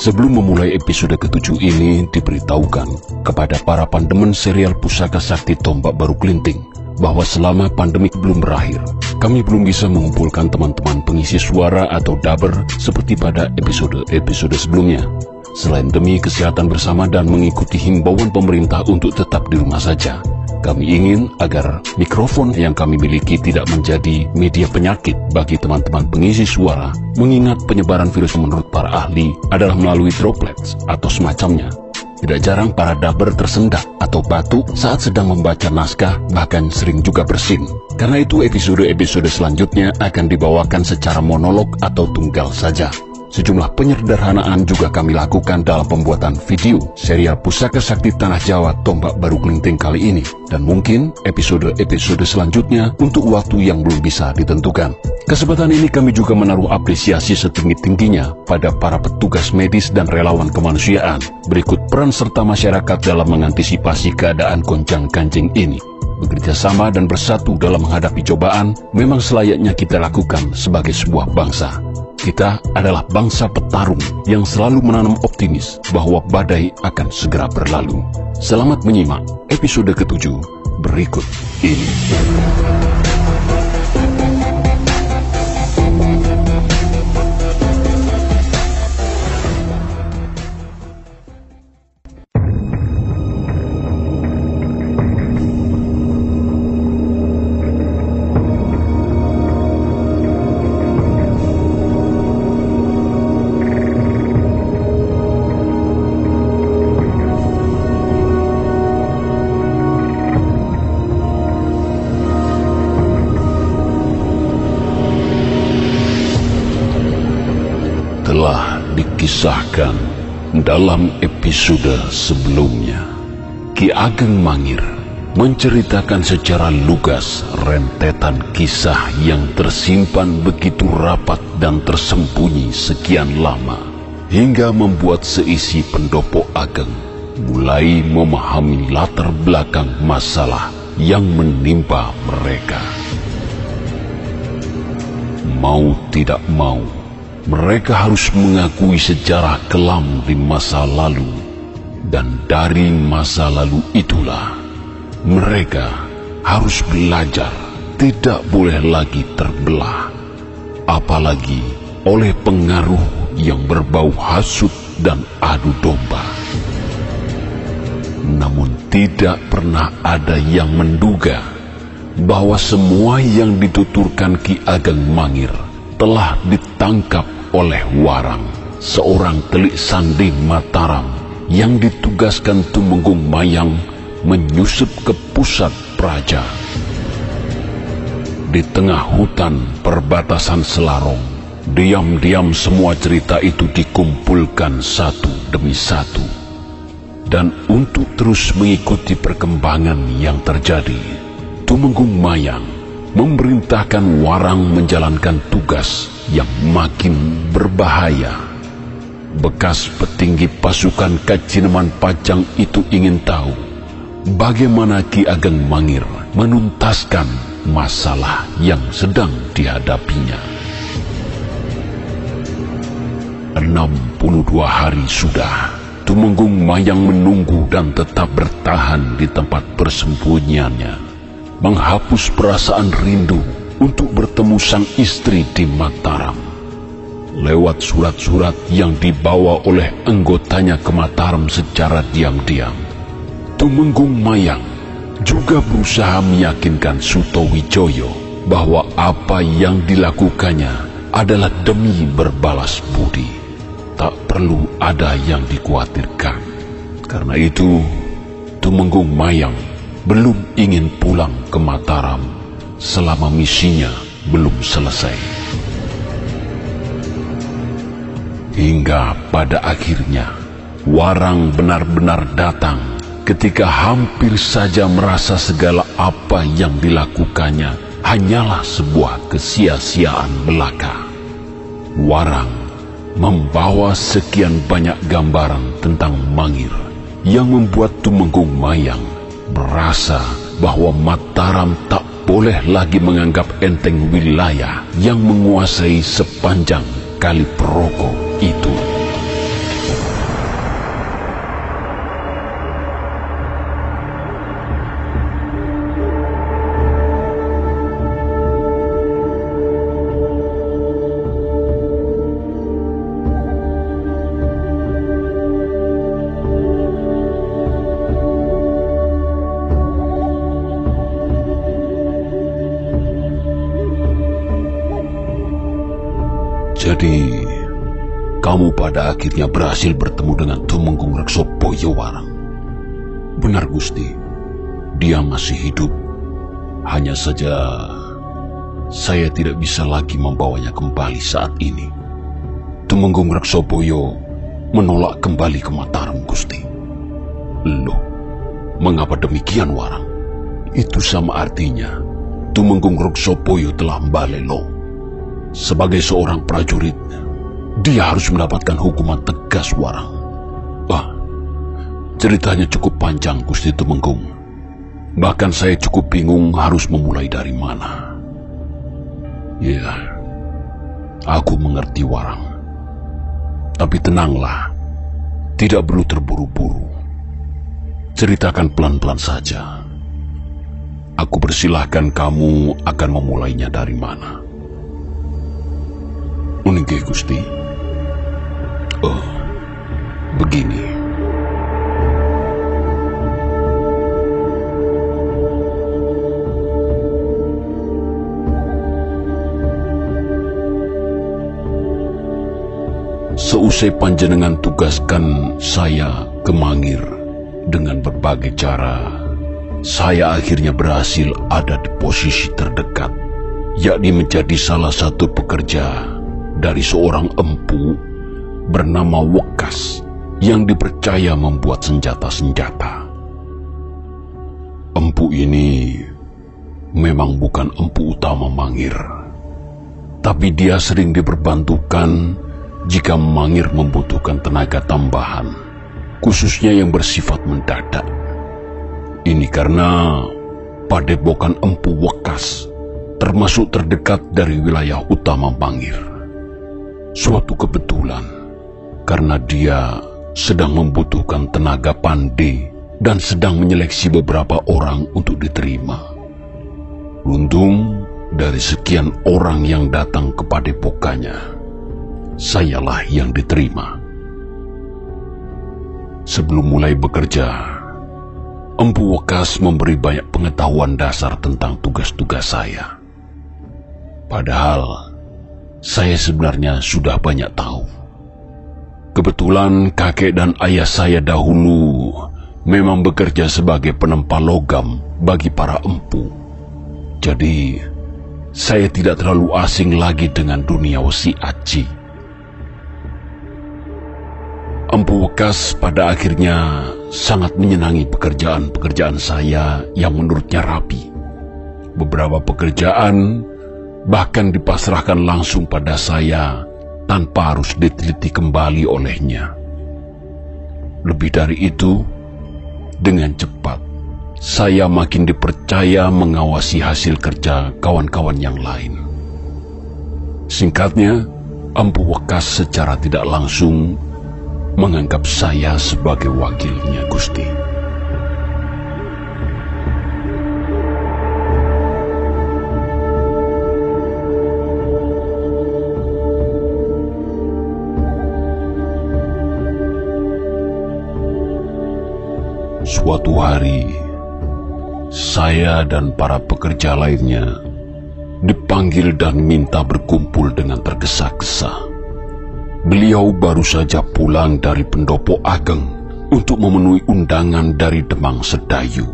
Sebelum memulai episode ketujuh ini diberitahukan kepada para pandemen serial Pusaka Sakti Tombak Baru Kelinting bahwa selama pandemik belum berakhir, kami belum bisa mengumpulkan teman-teman pengisi suara atau daber seperti pada episode-episode sebelumnya. Selain demi kesehatan bersama dan mengikuti himbauan pemerintah untuk tetap di rumah saja, kami ingin agar mikrofon yang kami miliki tidak menjadi media penyakit bagi teman-teman pengisi suara, mengingat penyebaran virus menurut para ahli adalah melalui droplets atau semacamnya. Tidak jarang para daber tersendak atau batuk saat sedang membaca naskah, bahkan sering juga bersin. Karena itu episode-episode selanjutnya akan dibawakan secara monolog atau tunggal saja. Sejumlah penyederhanaan juga kami lakukan dalam pembuatan video serial Pusaka Sakti Tanah Jawa Tombak Baru Kelinting kali ini. Dan mungkin episode-episode selanjutnya untuk waktu yang belum bisa ditentukan. Kesempatan ini kami juga menaruh apresiasi setinggi-tingginya pada para petugas medis dan relawan kemanusiaan. Berikut peran serta masyarakat dalam mengantisipasi keadaan gonjang ganjing ini bekerja sama dan bersatu dalam menghadapi cobaan memang selayaknya kita lakukan sebagai sebuah bangsa. Kita adalah bangsa petarung yang selalu menanam optimis bahwa badai akan segera berlalu. Selamat menyimak episode ketujuh berikut ini. Dikisahkan dalam episode sebelumnya. Ki Ageng Mangir menceritakan secara lugas rentetan kisah yang tersimpan begitu rapat dan tersembunyi sekian lama hingga membuat seisi pendopo Ageng mulai memahami latar belakang masalah yang menimpa mereka. Mau tidak mau, mereka harus mengakui sejarah kelam di masa lalu, dan dari masa lalu itulah mereka harus belajar tidak boleh lagi terbelah, apalagi oleh pengaruh yang berbau hasut dan adu domba. Namun, tidak pernah ada yang menduga bahwa semua yang dituturkan Ki Ageng Mangir telah ditangkap oleh Warang, seorang telik sandi Mataram yang ditugaskan Tumenggung Mayang menyusup ke pusat Praja. Di tengah hutan perbatasan Selarong, diam-diam semua cerita itu dikumpulkan satu demi satu. Dan untuk terus mengikuti perkembangan yang terjadi, Tumenggung Mayang memerintahkan Warang menjalankan tugas yang makin berbahaya. Bekas petinggi pasukan Kacineman Pajang itu ingin tahu bagaimana Ki Ageng Mangir menuntaskan masalah yang sedang dihadapinya. 62 hari sudah Tumenggung Mayang menunggu dan tetap bertahan di tempat persembunyiannya menghapus perasaan rindu untuk bertemu sang istri di Mataram. Lewat surat-surat yang dibawa oleh anggotanya ke Mataram secara diam-diam, Tumenggung Mayang juga berusaha meyakinkan Suto Wijoyo bahwa apa yang dilakukannya adalah demi berbalas budi. Tak perlu ada yang dikhawatirkan. Karena itu, Tumenggung Mayang belum ingin pulang ke Mataram selama misinya belum selesai. Hingga pada akhirnya, Warang benar-benar datang ketika hampir saja merasa segala apa yang dilakukannya hanyalah sebuah kesia-siaan belaka. Warang membawa sekian banyak gambaran tentang Mangir yang membuat Tumenggung Mayang merasa bahwa Mataram tak boleh lagi menganggap enteng wilayah yang menguasai sepanjang kali Peroko itu. Akhirnya berhasil bertemu dengan Tumenggung Rekso Boyowarang. Benar Gusti, dia masih hidup. Hanya saja saya tidak bisa lagi membawanya kembali saat ini. Tumenggung Reksoboyo menolak kembali ke Mataram, Gusti. Loh, mengapa demikian, Warang? Itu sama artinya Tumenggung Reksoboyo telah balelo. Sebagai seorang prajurit, dia harus mendapatkan hukuman tegas, Warang. Wah, ceritanya cukup panjang, Gusti Tumenggung. Bahkan saya cukup bingung harus memulai dari mana. Ya, aku mengerti, Warang. Tapi tenanglah, tidak perlu terburu-buru. Ceritakan pelan-pelan saja. Aku persilahkan kamu akan memulainya dari mana. Uningke Gusti. Oh, begini. Seusai panjenengan tugaskan saya ke Mangir dengan berbagai cara, saya akhirnya berhasil ada di posisi terdekat, yakni menjadi salah satu pekerja dari seorang empu bernama Wekas yang dipercaya membuat senjata-senjata. Empu ini memang bukan empu utama Mangir, tapi dia sering diperbantukan jika Mangir membutuhkan tenaga tambahan, khususnya yang bersifat mendadak. Ini karena padepokan Empu Wekas termasuk terdekat dari wilayah utama Mangir. Suatu kebetulan, karena dia sedang membutuhkan tenaga pandai dan sedang menyeleksi beberapa orang untuk diterima. Untung dari sekian orang yang datang ke padepokannya, sayalah yang diterima. Sebelum mulai bekerja, Empu Wekas memberi banyak pengetahuan dasar tentang tugas-tugas saya. Padahal, saya sebenarnya sudah banyak tahu. Kebetulan kakek dan ayah saya dahulu memang bekerja sebagai penempa logam bagi para empu. Jadi, saya tidak terlalu asing lagi dengan dunia wesi aci. Empu Wekas pada akhirnya sangat menyenangi pekerjaan-pekerjaan saya yang menurutnya rapi. Beberapa pekerjaan bahkan dipasrahkan langsung pada saya tanpa harus diteliti kembali olehnya. Lebih dari itu, dengan cepat saya makin dipercaya mengawasi hasil kerja kawan-kawan yang lain. Singkatnya, Empu Wekas secara tidak langsung menganggap saya sebagai wakilnya Gusti. Suatu hari, saya dan para pekerja lainnya dipanggil dan minta berkumpul dengan tergesa-gesa. Beliau baru saja pulang dari pendopo ageng untuk memenuhi undangan dari Demang Sedayu.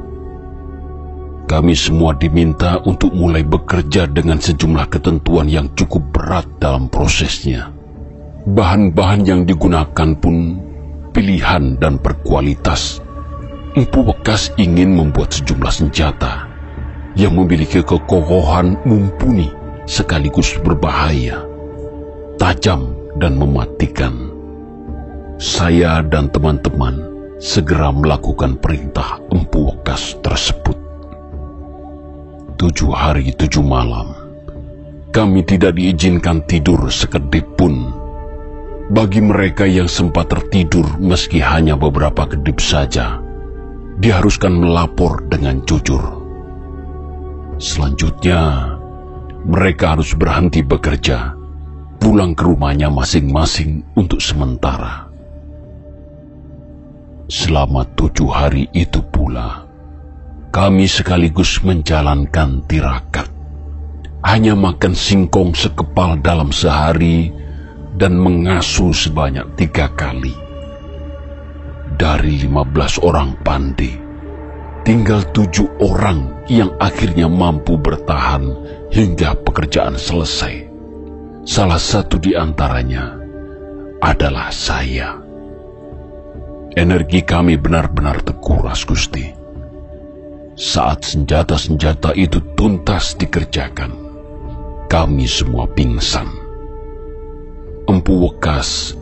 Kami semua diminta untuk mulai bekerja dengan sejumlah ketentuan yang cukup berat dalam prosesnya. Bahan-bahan yang digunakan pun pilihan dan berkualitas. Empu Bekas ingin membuat sejumlah senjata yang memiliki kekokohan mumpuni sekaligus berbahaya, tajam dan mematikan. Saya dan teman-teman segera melakukan perintah Empu Wekas tersebut. Tujuh hari tujuh malam, kami tidak diizinkan tidur sekedip pun. Bagi mereka yang sempat tertidur meski hanya beberapa kedip saja, diharuskan melapor dengan jujur. Selanjutnya, mereka harus berhenti bekerja pulang ke rumahnya masing-masing untuk sementara. Selama tujuh hari itu pula, kami sekaligus menjalankan tirakat. Hanya makan singkong sekepal dalam sehari dan mengasuh sebanyak tiga kali. Dari lima belas orang pandai, tinggal tujuh orang yang akhirnya mampu bertahan hingga pekerjaan selesai. Salah satu di antaranya adalah saya. Energi kami benar-benar terkuras, Gusti. Saat senjata-senjata itu tuntas dikerjakan, kami semua pingsan. Empu Wekas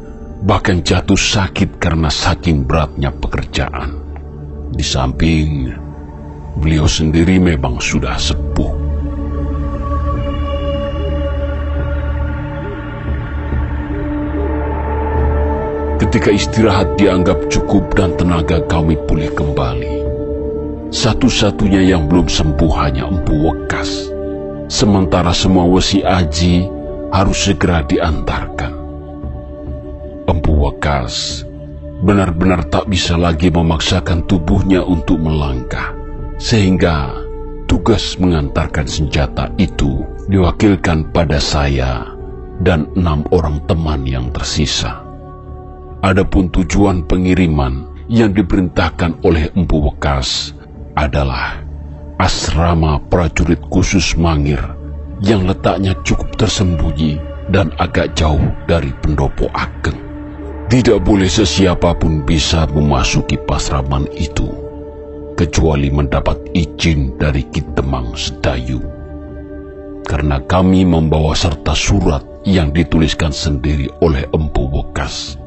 bahkan jatuh sakit karena saking beratnya pekerjaan. Di samping, beliau sendiri memang sudah sepuh. Ketika istirahat dianggap cukup dan tenaga kami pulih kembali. Satu-satunya yang belum sembuh hanya Empu Wekas. Sementara semua wesi aji harus segera diantarkan. Empu Wekas benar-benar tak bisa lagi memaksakan tubuhnya untuk melangkah. Sehingga tugas mengantarkan senjata itu diwakilkan pada saya dan enam orang teman yang tersisa. Adapun tujuan pengiriman yang diperintahkan oleh Empu Wekas adalah asrama prajurit khusus Mangir yang letaknya cukup tersembunyi dan agak jauh dari pendopo ageng. Tidak boleh sesiapapun bisa memasuki pasraman itu, kecuali mendapat izin dari Kitemang Sedayu. Karena kami membawa serta surat yang dituliskan sendiri oleh Empu Wekas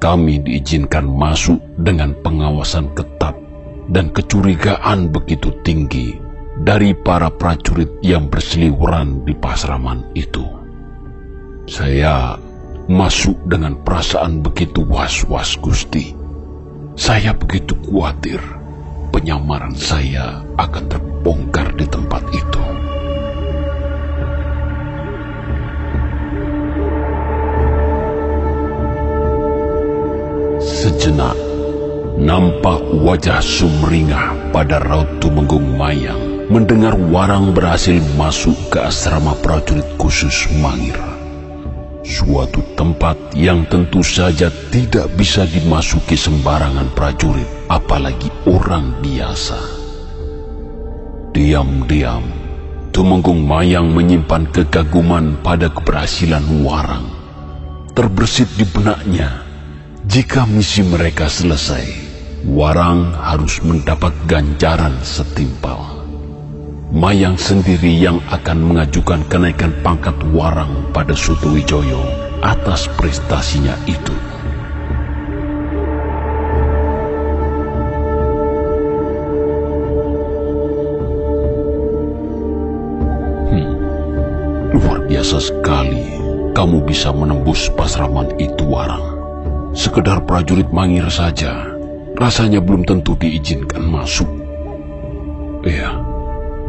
kami diizinkan masuk dengan pengawasan ketat dan kecurigaan begitu tinggi dari para prajurit yang berseliweran di pasraman itu. Saya masuk dengan perasaan begitu was-was Gusti. Saya begitu khawatir penyamaran saya akan terbongkar di tempat itu. Sejenak, nampak wajah sumringah pada raut Tumenggung Mayang mendengar Warang berhasil masuk ke asrama prajurit khusus Mangir. Suatu tempat yang tentu saja tidak bisa dimasuki sembarangan prajurit, apalagi orang biasa. Diam-diam, Tumenggung Mayang menyimpan kegaguman pada keberhasilan Warang. Terbersit di benaknya jika misi mereka selesai, Warang harus mendapat ganjaran setimpal. Mayang sendiri yang akan mengajukan kenaikan pangkat Warang pada Sutowijoyo atas prestasinya itu. Hmm, luar biasa sekali kamu bisa menembus pasraman itu, Warang. Sekedar prajurit mangir saja, rasanya belum tentu diizinkan masuk. Iya,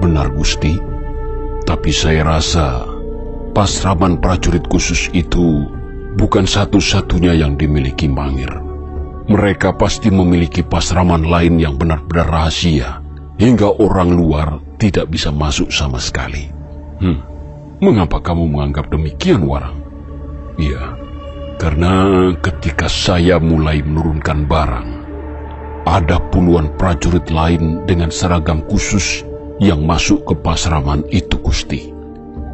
benar Gusti. Tapi saya rasa pasraman prajurit khusus itu bukan satu-satunya yang dimiliki Mangir. Mereka pasti memiliki pasraman lain yang benar-benar rahasia, hingga orang luar tidak bisa masuk sama sekali. Hmm, mengapa kamu menganggap demikian, Warang? Iya, karena ketika saya mulai menurunkan barang, ada puluhan prajurit lain dengan seragam khusus yang masuk ke pasraman itu Gusti.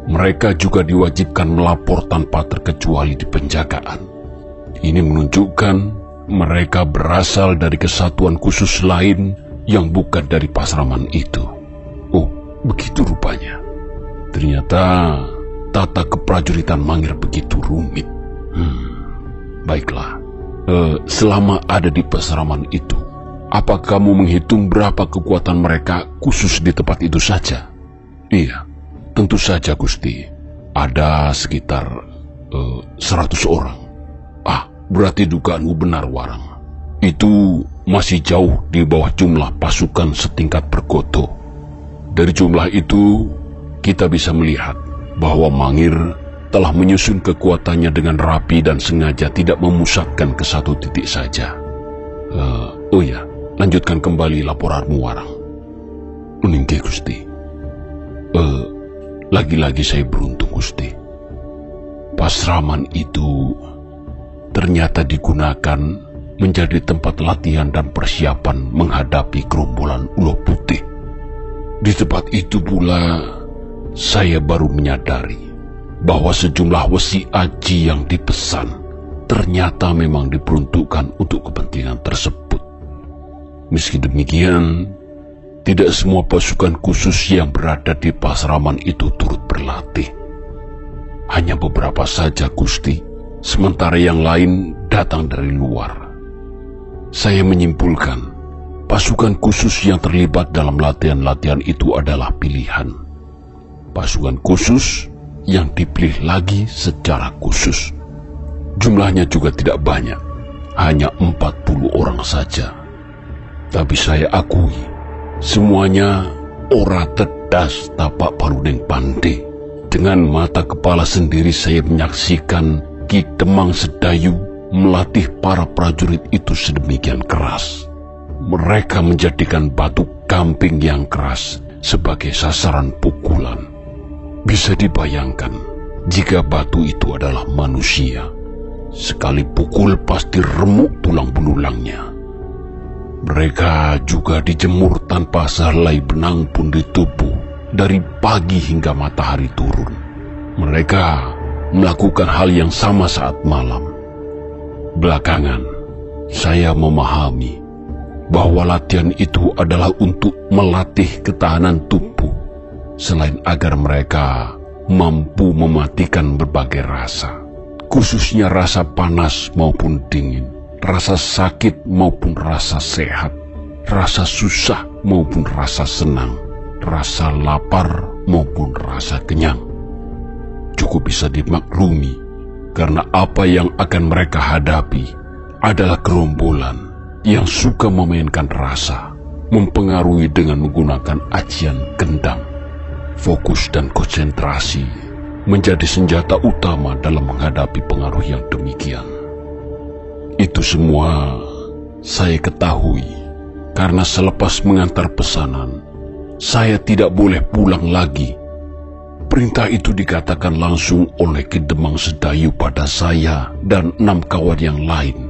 Mereka juga diwajibkan melapor tanpa terkecuali di penjagaan. Ini menunjukkan mereka berasal dari kesatuan khusus lain yang bukan dari pasraman itu. Oh, begitu rupanya. Ternyata tata keprajuritan Mangir begitu rumit. Hmm. Baiklah, uh, selama ada di peseraman itu, apa kamu menghitung berapa kekuatan mereka khusus di tempat itu saja? Iya, tentu saja Gusti. Ada sekitar uh, seratus orang. Ah, berarti dugaanmu benar, Warang. Itu masih jauh di bawah jumlah pasukan setingkat pergoto. Dari jumlah itu, kita bisa melihat bahwa Mangir telah menyusun kekuatannya dengan rapi dan sengaja tidak memusatkan ke satu titik saja. Uh, oh ya, lanjutkan kembali laporanmu, Warang. Meninggi, Gusti. Uh, lagi-lagi saya beruntung, Gusti. Pasraman itu ternyata digunakan menjadi tempat latihan dan persiapan menghadapi gerombolan ulo putih. Di tempat itu pula, saya baru menyadari bahwa sejumlah wesi aji yang dipesan ternyata memang diperuntukkan untuk kepentingan tersebut. Meski demikian, tidak semua pasukan khusus yang berada di Pasraman itu turut berlatih. Hanya beberapa saja Gusti, sementara yang lain datang dari luar. Saya menyimpulkan, pasukan khusus yang terlibat dalam latihan-latihan itu adalah pilihan. Pasukan khusus yang dipilih lagi secara khusus. Jumlahnya juga tidak banyak, hanya 40 orang saja. Tapi saya akui, semuanya ora tedas tapak parudeng pandai. Dengan mata kepala sendiri saya menyaksikan Ki Demang Sedayu melatih para prajurit itu sedemikian keras. Mereka menjadikan batu gamping yang keras sebagai sasaran pukulan. Bisa dibayangkan jika batu itu adalah manusia. Sekali pukul pasti remuk tulang belulangnya. Mereka juga dijemur tanpa sehelai benang pun di tubuh dari pagi hingga matahari turun. Mereka melakukan hal yang sama saat malam. Belakangan, saya memahami bahwa latihan itu adalah untuk melatih ketahanan tubuh, selain agar mereka mampu mematikan berbagai rasa, khususnya rasa panas maupun dingin, rasa sakit maupun rasa sehat, rasa susah maupun rasa senang rasa lapar maupun rasa kenyang. Cukup bisa dimaklumi karena apa yang akan mereka hadapi adalah gerombolan yang suka memainkan rasa, mempengaruhi dengan menggunakan ajian kendang. Fokus dan konsentrasi menjadi senjata utama dalam menghadapi pengaruh yang demikian. Itu semua saya ketahui karena selepas mengantar pesanan, saya tidak boleh pulang lagi. Perintah itu dikatakan langsung oleh Kedemang Sedayu pada saya dan enam kawan yang lain.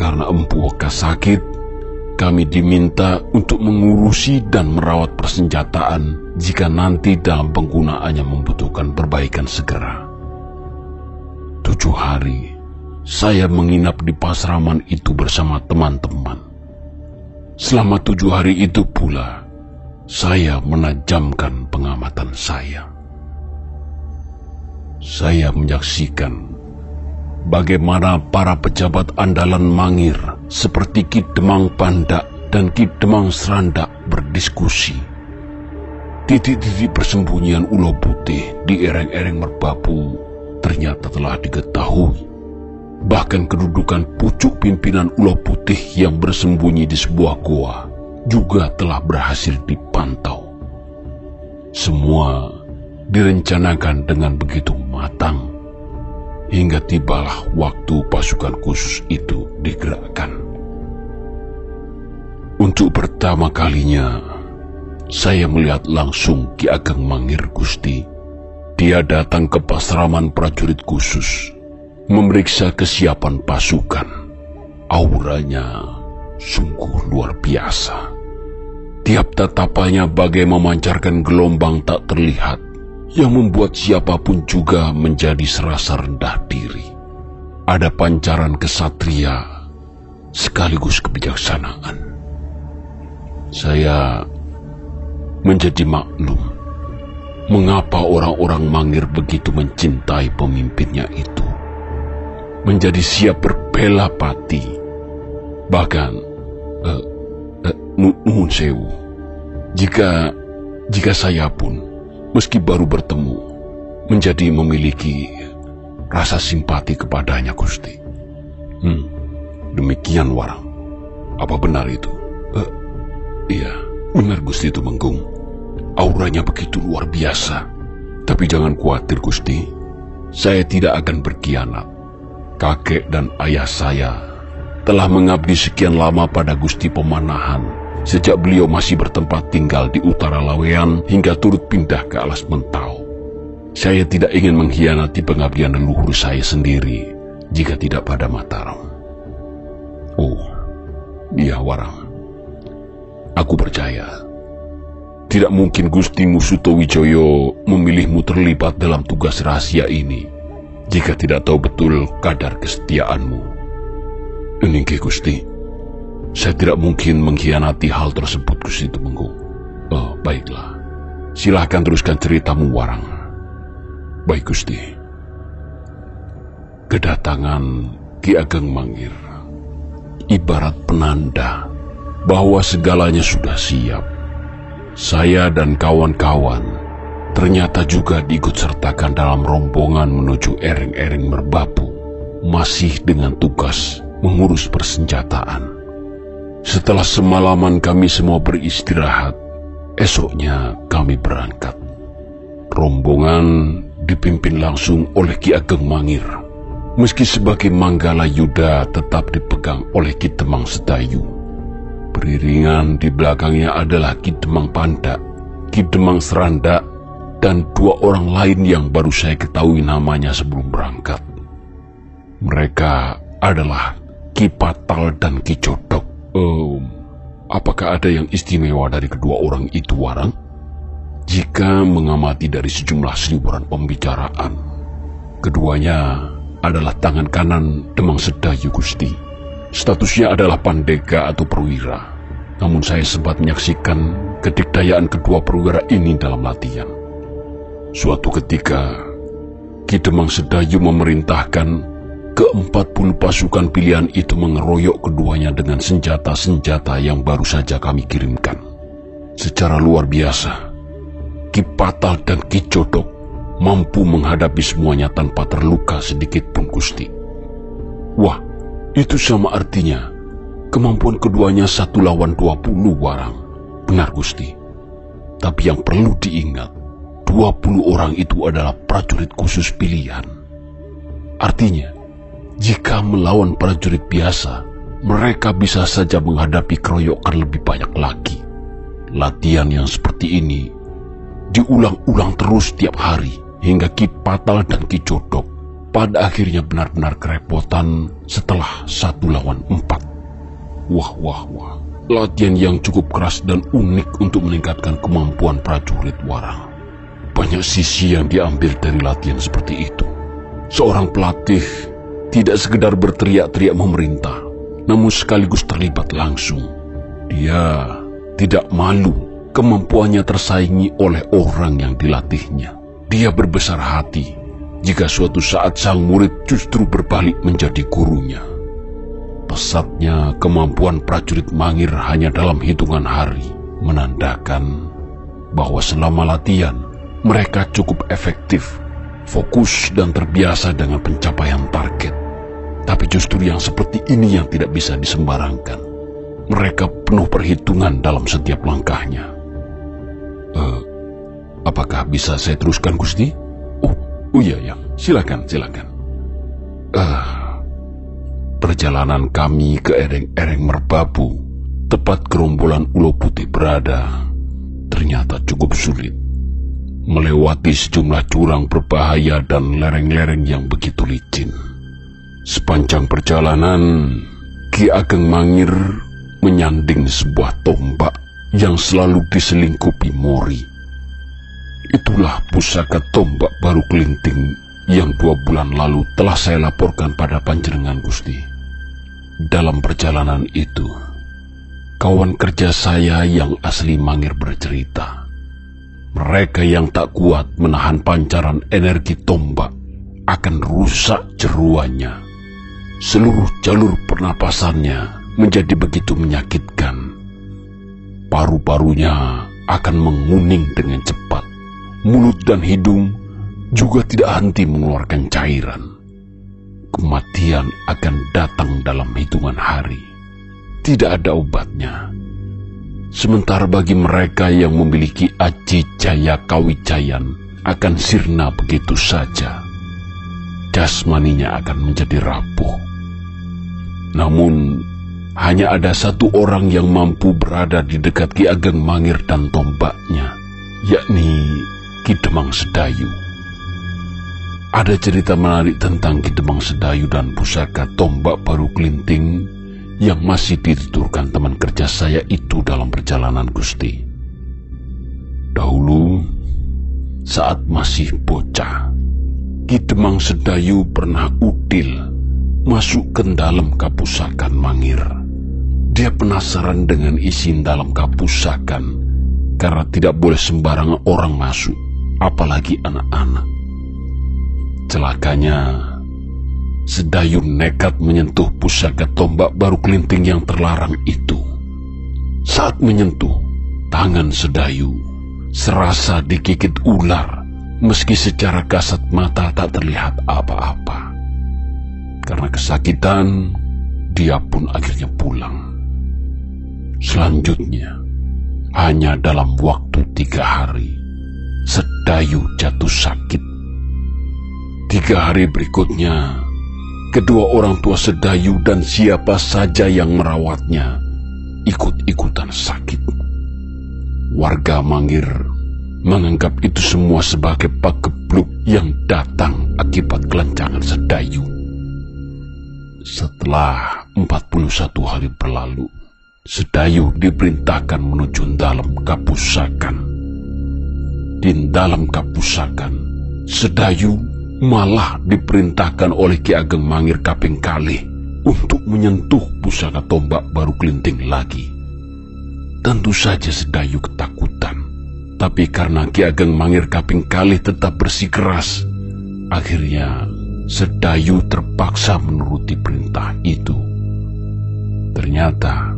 Karena Empu Weka sakit, kami diminta untuk mengurusi dan merawat persenjataan jika nanti dalam penggunaannya membutuhkan perbaikan segera. Tujuh hari, saya menginap di pasraman itu bersama teman-teman. Selama tujuh hari itu pula, saya menajamkan pengamatan saya. Saya menyaksikan bagaimana para pejabat andalan Mangir seperti Ki Demang Pandak dan Ki Demang Serandak berdiskusi. Titik-titik persembunyian ulo putih di ereng-ereng merbabu ternyata telah diketahui. Bahkan kedudukan pucuk pimpinan ulo putih yang bersembunyi di sebuah goa juga telah berhasil dipantau. Semua direncanakan dengan begitu matang hingga tibalah waktu pasukan khusus itu digerakkan. Untuk pertama kalinya, saya melihat langsung Ki Ageng Mangir Gusti. Dia datang ke pasraman prajurit khusus, memeriksa kesiapan pasukan. Auranya sungguh luar biasa. Tiap tatapannya bagai memancarkan gelombang tak terlihat yang membuat siapa pun juga menjadi serasa rendah diri. Ada pancaran kesatria sekaligus kebijaksanaan. Saya menjadi maklum mengapa orang-orang Mangir begitu mencintai pemimpinnya itu. Menjadi siap berbela pati. Bahkan uh, sewu. Jika jika saya pun meski baru bertemu menjadi memiliki rasa simpati kepadanya Gusti. Hmm, demikian warang. Apa benar itu? Uh, iya, benar Gusti itu menggung. Auranya begitu luar biasa. Tapi jangan khawatir Gusti, saya tidak akan berkhianat. Kakek dan ayah saya telah mengabdi sekian lama pada Gusti Pemanahan sejak beliau masih bertempat tinggal di utara Lawean hingga turut pindah ke Alas Mentau. Saya tidak ingin mengkhianati pengabdian leluhur saya sendiri jika tidak pada Mataram. Oh, dia Warang. Aku percaya. Tidak mungkin Gusti Musuto Wijoyo memilihmu terlibat dalam tugas rahasia ini jika tidak tahu betul kadar kesetiaanmu. Eningke Gusti, saya tidak mungkin mengkhianati hal tersebut Gusti Tumenggung. Oh, baiklah. Silahkan teruskan ceritamu, Warang. Baik, Gusti. Kedatangan Ki Ageng Mangir ibarat penanda bahwa segalanya sudah siap. Saya dan kawan-kawan ternyata juga diikut sertakan dalam rombongan menuju ereng-ereng merbabu, masih dengan tugas mengurus persenjataan. Setelah semalaman kami semua beristirahat, esoknya kami berangkat. Rombongan dipimpin langsung oleh Ki Ageng Mangir. Meski sebagai Manggala Yuda tetap dipegang oleh Ki Temang Sedayu. Beriringan di belakangnya adalah Ki Demang Panda, Ki Demang Seranda, dan dua orang lain yang baru saya ketahui namanya sebelum berangkat. Mereka adalah Ki Patal dan Ki Jodok. Um, apakah ada yang istimewa dari kedua orang itu, Warang? Jika mengamati dari sejumlah seliburan pembicaraan, keduanya adalah tangan kanan Demang Sedayu Gusti. Statusnya adalah pandega atau perwira. Namun saya sempat menyaksikan kedikdayaan kedua perwira ini dalam latihan. Suatu ketika, Ki Demang Sedayu memerintahkan ke-40 pasukan pilihan itu mengeroyok keduanya dengan senjata-senjata yang baru saja kami kirimkan. Secara luar biasa, Ki Patal dan Ki Jodok mampu menghadapi semuanya tanpa terluka sedikit pun Gusti. Wah, itu sama artinya kemampuan keduanya satu lawan dua puluh warang. Benar Gusti. Tapi yang perlu diingat, dua puluh orang itu adalah prajurit khusus pilihan. Artinya, jika melawan prajurit biasa, mereka bisa saja menghadapi keroyokan lebih banyak lagi. Latihan yang seperti ini diulang-ulang terus tiap hari hingga Ki Patal dan Ki Jodok pada akhirnya benar-benar kerepotan setelah satu lawan empat. Wah, wah, wah. Latihan yang cukup keras dan unik untuk meningkatkan kemampuan prajurit warang. Banyak sisi yang diambil dari latihan seperti itu. Seorang pelatih tidak sekedar berteriak-teriak memerintah, namun sekaligus terlibat langsung. Dia tidak malu kemampuannya tersaingi oleh orang yang dilatihnya. Dia berbesar hati jika suatu saat sang murid justru berbalik menjadi gurunya. Pesatnya kemampuan prajurit Mangir hanya dalam hitungan hari menandakan bahwa selama latihan mereka cukup efektif, fokus dan terbiasa dengan pencapaian target. Tapi justru yang seperti ini yang tidak bisa disembarangkan. Mereka penuh perhitungan dalam setiap langkahnya. Uh, apakah bisa saya teruskan, Gusti? Oh, oh iya, ya. Silakan, silakan. Uh, perjalanan kami ke ereng-ereng merbabu, tepat gerombolan ulo putih berada, ternyata cukup sulit. Melewati sejumlah curang berbahaya dan lereng-lereng yang begitu licin. Sepanjang perjalanan, Ki Ageng Mangir menyanding sebuah tombak yang selalu diselingkupi Mori. Itulah pusaka tombak baru kelinting yang dua bulan lalu telah saya laporkan pada panjenengan Gusti. Dalam perjalanan itu, kawan kerja saya yang asli Mangir bercerita. Mereka yang tak kuat menahan pancaran energi tombak akan rusak jeruannya Seluruh jalur pernapasannya menjadi begitu menyakitkan. Paru-parunya akan menguning dengan cepat. Mulut dan hidung juga tidak henti mengeluarkan cairan. Kematian akan datang dalam hitungan hari. Tidak ada obatnya. Sementara bagi mereka yang memiliki aji jaya kawijayan akan sirna begitu saja. Jasmaninya akan menjadi rapuh namun, hanya ada satu orang yang mampu berada di dekat Ki Ageng Mangir dan tombaknya, yakni Ki Demang Sedayu. ada cerita menarik tentang Kidemang Sedayu dan pusaka tombak baru kelinting yang masih dituturkan teman kerja saya itu dalam perjalanan Gusti. Dahulu, saat masih bocah, Kidemang Sedayu pernah udil masuk ke dalam kapusakan Mangir. Dia penasaran dengan isi dalam kapusakan karena tidak boleh sembarangan orang masuk, apalagi anak-anak. Celakanya, Sedayu nekat menyentuh pusaka tombak baru kelinting yang terlarang itu. Saat menyentuh, tangan Sedayu serasa dikikit ular, meski secara kasat mata tak terlihat apa-apa. Karena kesakitan, dia pun akhirnya pulang. Selanjutnya, hanya dalam waktu tiga hari, Sedayu jatuh sakit Tiga hari berikutnya, kedua orang tua Sedayu dan siapa saja yang merawatnya ikut-ikutan sakit. Warga Mangir menganggap itu semua sebagai pakebluk yang datang akibat kelancangan Sedayu. Setelah 41 hari berlalu, Sedayu diperintahkan menuju dalam kapusakan. Di dalam kapusakan, Sedayu malah diperintahkan oleh Ki Ageng Mangir Kaping Kali untuk menyentuh pusaka tombak baru kelinting lagi. Tentu saja Sedayu ketakutan, tapi karena Ki Ageng Mangir Kaping Kali tetap bersikeras, akhirnya Sedayu terpaksa menuruti perintah itu. Ternyata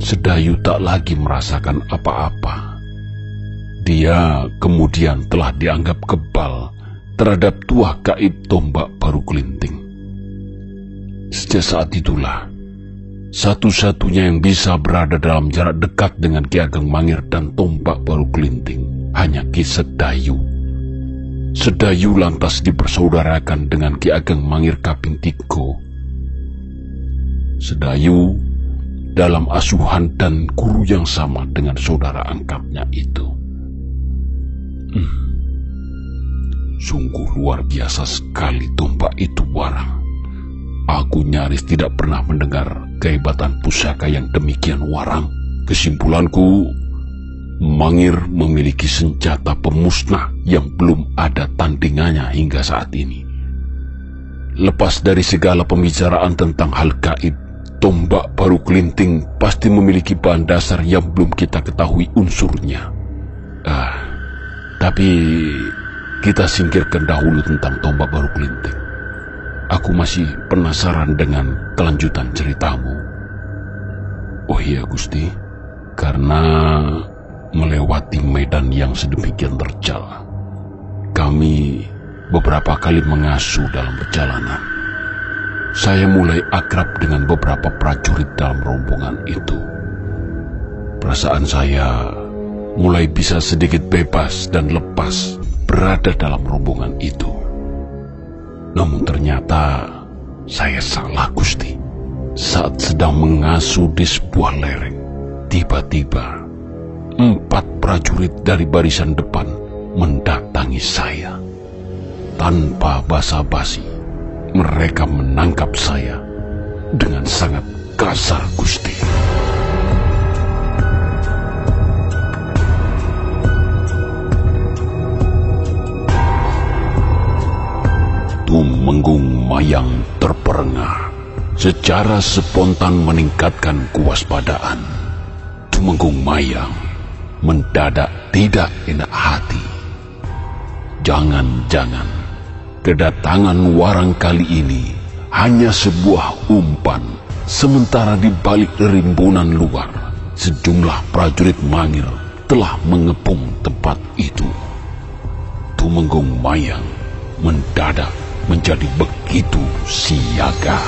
Sedayu tak lagi merasakan apa-apa. Dia kemudian telah dianggap kebal terhadap tuah gaib tombak baru kelinting. Sejak saat itulah, satu-satunya yang bisa berada dalam jarak dekat dengan Ki Ageng Mangir dan tombak baru kelinting hanya Ki Sedayu. Sedayu lantas dipersaudarakan dengan Ki Ageng Mangir Kaping Tiko. Sedayu dalam asuhan dan guru yang sama dengan saudara angkatnya itu. Hmm. Sungguh luar biasa sekali tombak itu warang. Aku nyaris tidak pernah mendengar kehebatan pusaka yang demikian warang. Kesimpulanku, Mangir memiliki senjata pemusnah yang belum ada tandingannya hingga saat ini. Lepas dari segala pembicaraan tentang hal gaib, tombak baru kelinting pasti memiliki bahan dasar yang belum kita ketahui unsurnya. Ah, tapi kita singkirkan dahulu tentang tombak baru kelinting. Aku masih penasaran dengan kelanjutan ceritamu. Oh iya Gusti, karena melewati medan yang sedemikian terjal, kami beberapa kali mengasuh dalam perjalanan. Saya mulai akrab dengan beberapa prajurit dalam rombongan itu. Perasaan saya mulai bisa sedikit bebas dan lepas berada dalam rombongan itu. Namun ternyata saya salah Gusti. Saat sedang mengasuh di sebuah lereng, tiba-tiba empat prajurit dari barisan depan mendatangi saya. Tanpa basa-basi, mereka menangkap saya dengan sangat kasar Gusti. Tumenggung Mayang terperengah secara spontan meningkatkan kewaspadaan. Tumenggung Mayang mendadak tidak enak hati. Jangan-jangan kedatangan warang kali ini hanya sebuah umpan, sementara di balik rimbunan luar, sejumlah prajurit mangir telah mengepung tempat itu. Tumenggung Mayang mendadak menjadi begitu siaga.